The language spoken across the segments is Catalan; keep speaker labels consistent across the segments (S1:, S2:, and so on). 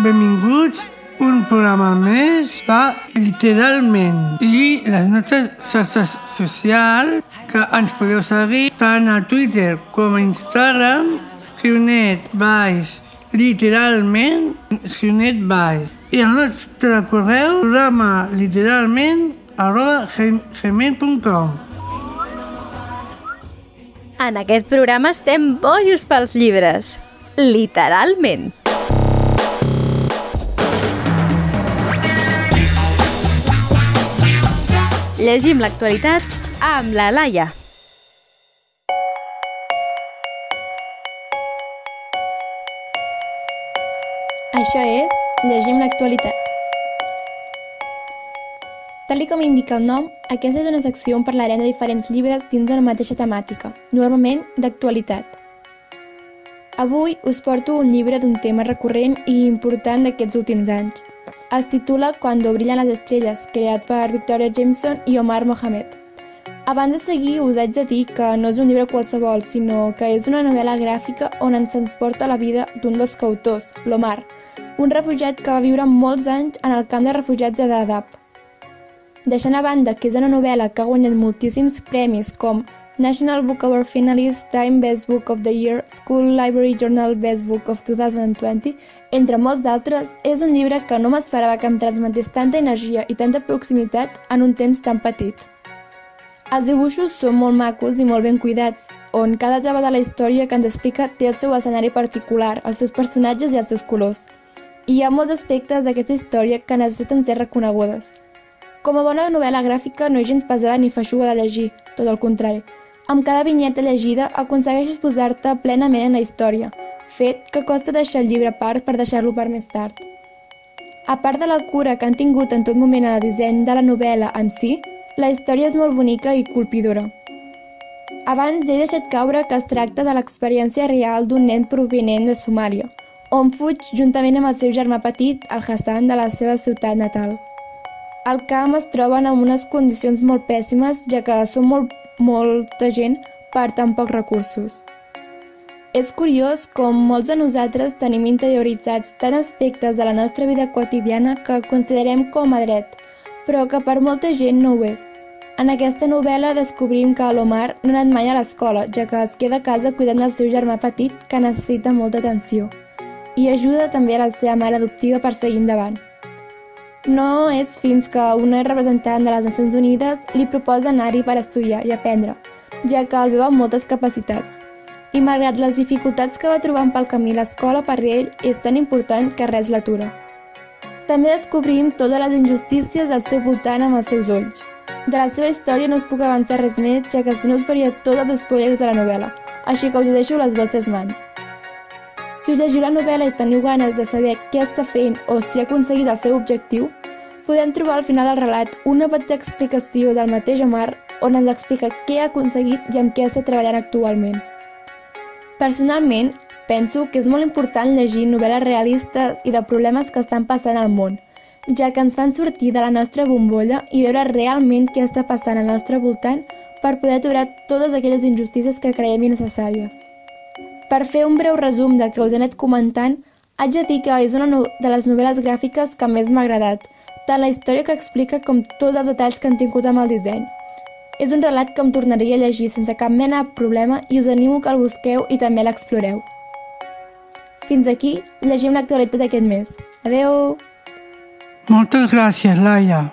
S1: Benvinguts un programa més de Literalment. I les nostres xarxes socials que ens podeu seguir tant a Twitter com a Instagram Sionet Baix literalment Sionet Baix. I el nostre correu programa literalment arroba gmail.com
S2: En aquest programa estem bojos pels llibres. Literalment. Llegim l'actualitat amb la Laia.
S3: Això és Llegim l'actualitat. Tal com indica el nom, aquesta és una secció on parlarem de diferents llibres dins de la mateixa temàtica, normalment d'actualitat. Avui us porto un llibre d'un tema recurrent i important d'aquests últims anys. Es titula Cuando brillan les estrelles, creat per Victoria Jameson i Omar Mohamed. Abans de seguir, us haig de dir que no és un llibre qualsevol, sinó que és una novel·la gràfica on ens transporta la vida d'un dels coautors, l'Omar, un refugiat que va viure molts anys en el camp de refugiats de Dadaab. Deixant a banda que és una novel·la que ha guanyat moltíssims premis com National Book Award Finalist, Time Best Book of the Year, School Library Journal Best Book of 2020, entre molts d'altres, és un llibre que no m'esperava que em transmetés tanta energia i tanta proximitat en un temps tan petit. Els dibuixos són molt macos i molt ben cuidats, on cada etapa de la història que ens explica té el seu escenari particular, els seus personatges i els seus colors. I hi ha molts aspectes d'aquesta història que necessiten ser reconegudes. Com a bona novel·la gràfica no és gens pesada ni feixuga de llegir, tot el contrari. Amb cada vinyeta llegida aconsegueixes posar-te plenament en la història, fet que costa deixar el llibre a part per deixar-lo per més tard. A part de la cura que han tingut en tot moment en el disseny de la novel·la en si, la història és molt bonica i colpidora. Abans he deixat caure que es tracta de l'experiència real d'un nen provinent de Somàlia, on fuig juntament amb el seu germà petit, el Hassan, de la seva ciutat natal. Al camp es troben en unes condicions molt pèssimes, ja que són molt, molta gent per tan pocs recursos. És curiós com molts de nosaltres tenim interioritzats tant aspectes de la nostra vida quotidiana que considerem com a dret, però que per molta gent no ho és. En aquesta novel·la descobrim que l'Omar no ha anat mai a l'escola, ja que es queda a casa cuidant del seu germà petit que necessita molta atenció i ajuda també a la seva mare adoptiva per seguir endavant. No és fins que una representant de les Nacions Unides li proposa anar-hi per estudiar i aprendre, ja que el veu amb moltes capacitats. I malgrat les dificultats que va trobant pel camí l'escola per ell és tan important que res l'atura. També descobrim totes les injustícies al seu voltant amb els seus ulls. De la seva història no us puc avançar res més, ja que si no us faria tots els spoilers de la novel·la, així que us deixo les vostres mans. Si us llegiu la novel·la i teniu ganes de saber què està fent o si ha aconseguit el seu objectiu, podem trobar al final del relat una petita explicació del mateix Omar on ens explica què ha aconseguit i amb què està treballant actualment. Personalment, penso que és molt important llegir novel·les realistes i de problemes que estan passant al món, ja que ens fan sortir de la nostra bombolla i veure realment què està passant al nostre voltant per poder aturar totes aquelles injustícies que creiem innecessàries. Per fer un breu resum del que us he anat comentant, haig de dir que és una no de les novel·les gràfiques que més m'ha agradat, tant la història que explica com tots els detalls que han tingut amb el disseny. És un relat que em tornaria a llegir sense cap mena de problema i us animo que el busqueu i també l'exploreu. Fins aquí, llegim l'actualitat d'aquest mes. Adeu!
S1: Moltes gràcies, Laia.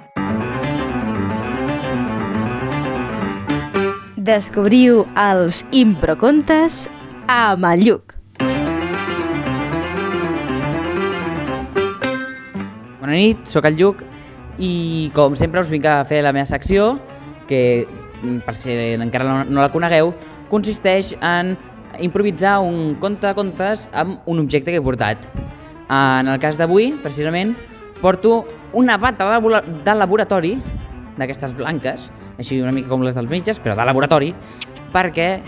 S2: Descobriu els improcontes amb el Lluc.
S4: Bona nit, sóc el Lluc i com sempre us vinc a fer la meva secció que, mm, per si encara no, la conegueu, consisteix en improvisar un conte de contes amb un objecte que he portat. En el cas d'avui, precisament, porto una bata de, de laboratori, d'aquestes blanques, així una mica com les dels metges, però de laboratori, perquè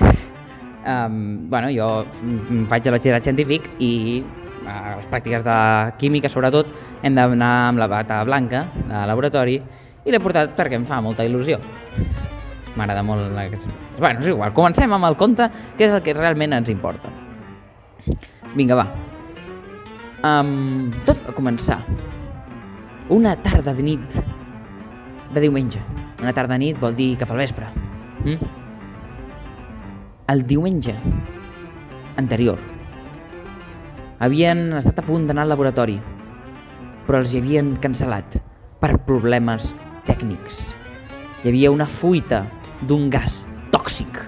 S4: um, bueno, jo faig el batxillerat científic i a les pràctiques de química, sobretot, hem d'anar amb la bata blanca de laboratori i l'he portat perquè em fa molta il·lusió. M'agrada molt aquest... Bueno, és igual, comencem amb el conte, que és el que realment ens importa. Vinga, va. Um, tot va començar una tarda de nit de diumenge. Una tarda de nit vol dir cap al vespre. Mm? El diumenge anterior havien estat a punt d'anar al laboratori, però els hi havien cancel·lat per problemes tècnics. Hi havia una fuita d'un gas tòxic.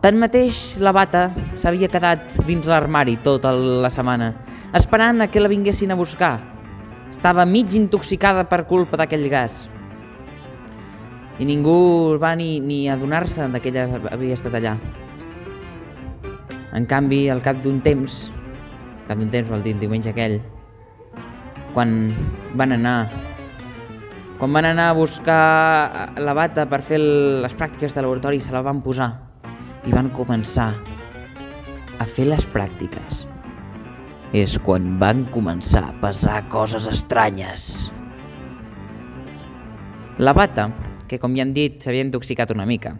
S4: Tanmateix, la bata s'havia quedat dins l'armari tota la setmana, esperant a que la vinguessin a buscar. Estava mig intoxicada per culpa d'aquell gas. I ningú va ni, ni adonar-se que ella havia estat allà. En canvi, al cap d'un temps, cap d'un temps vol dir el diumenge aquell, quan van anar quan van anar a buscar la bata per fer les pràctiques de laboratori se la van posar i van començar a fer les pràctiques. És quan van començar a passar coses estranyes. La bata, que com ja hem dit s'havia intoxicat una mica,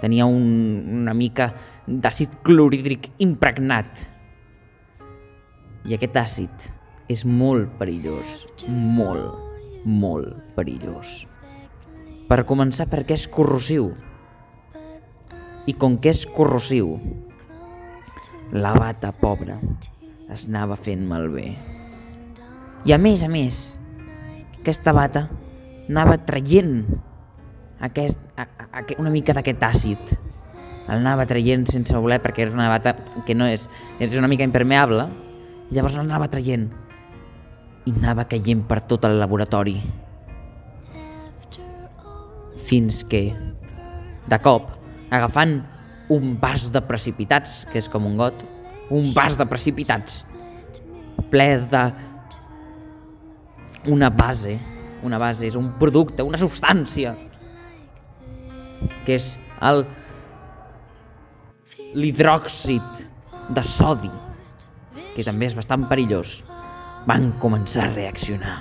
S4: tenia un, una mica d'àcid clorhídric impregnat. I aquest àcid és molt perillós, molt molt perillós. Per començar perquè és corrosiu. I com que és corrosiu, la bata pobra es anava fent malbé. I a més a més, aquesta bata anava traient aquest, a, a, una mica d'aquest àcid. El anava traient sense voler perquè és una bata que no és, és una mica impermeable, i llavors l'anava traient i anava caient per tot el laboratori. Fins que, de cop, agafant un vas de precipitats, que és com un got, un vas de precipitats, ple de una base, una base és un producte, una substància, que és el l'hidròxid de sodi, que també és bastant perillós van començar a reaccionar.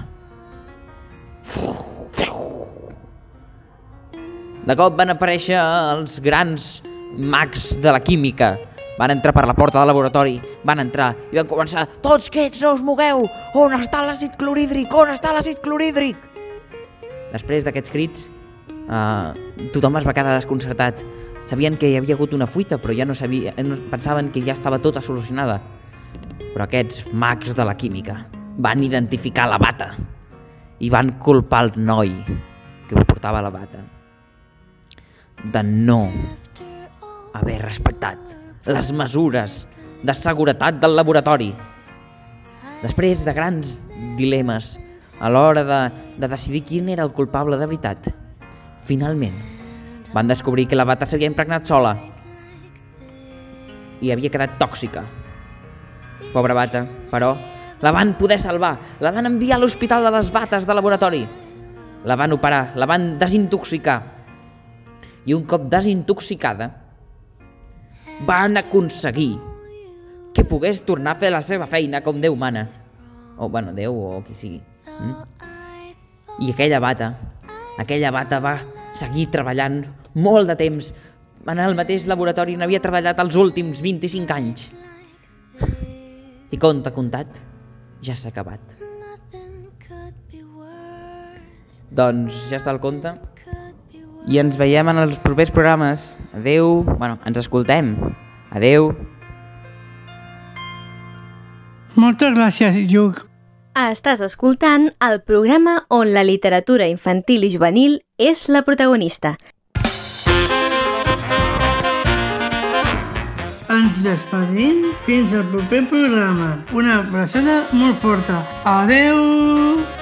S4: De cop van aparèixer els grans mags de la química. Van entrar per la porta del laboratori, van entrar i van començar Tots quiets, no us mogueu! On està l'àcid clorhídric? On està l'àcid clorhídric? Després d'aquests crits, uh, tothom es va quedar desconcertat. Sabien que hi havia hagut una fuita, però ja no, sabia, no pensaven que ja estava tota solucionada. Però aquests mags de la química van identificar la bata i van culpar el noi que portava la bata de no haver respectat les mesures de seguretat del laboratori. Després de grans dilemes a l'hora de, de decidir quin era el culpable de veritat, finalment van descobrir que la bata s'havia impregnat sola i havia quedat tòxica. Pobra bata, però, la van poder salvar, la van enviar a l'hospital de les bates de laboratori. La van operar, la van desintoxicar. I un cop desintoxicada, van aconseguir que pogués tornar a fer la seva feina com Déu mana. O, bueno, Déu o qui sigui. Mm? I aquella bata, aquella bata va seguir treballant molt de temps en el mateix laboratori on havia treballat els últims 25 anys. I conta comptat, ja s'ha acabat. Doncs ja està el conte. I ens veiem en els propers programes. Adeu. Bueno, ens escoltem. Adeu.
S1: Moltes gràcies, Lluc.
S2: Estàs escoltant el programa on la literatura infantil i juvenil és la protagonista.
S1: Ens despedim fins al proper programa. Una abraçada molt forta. Adeu!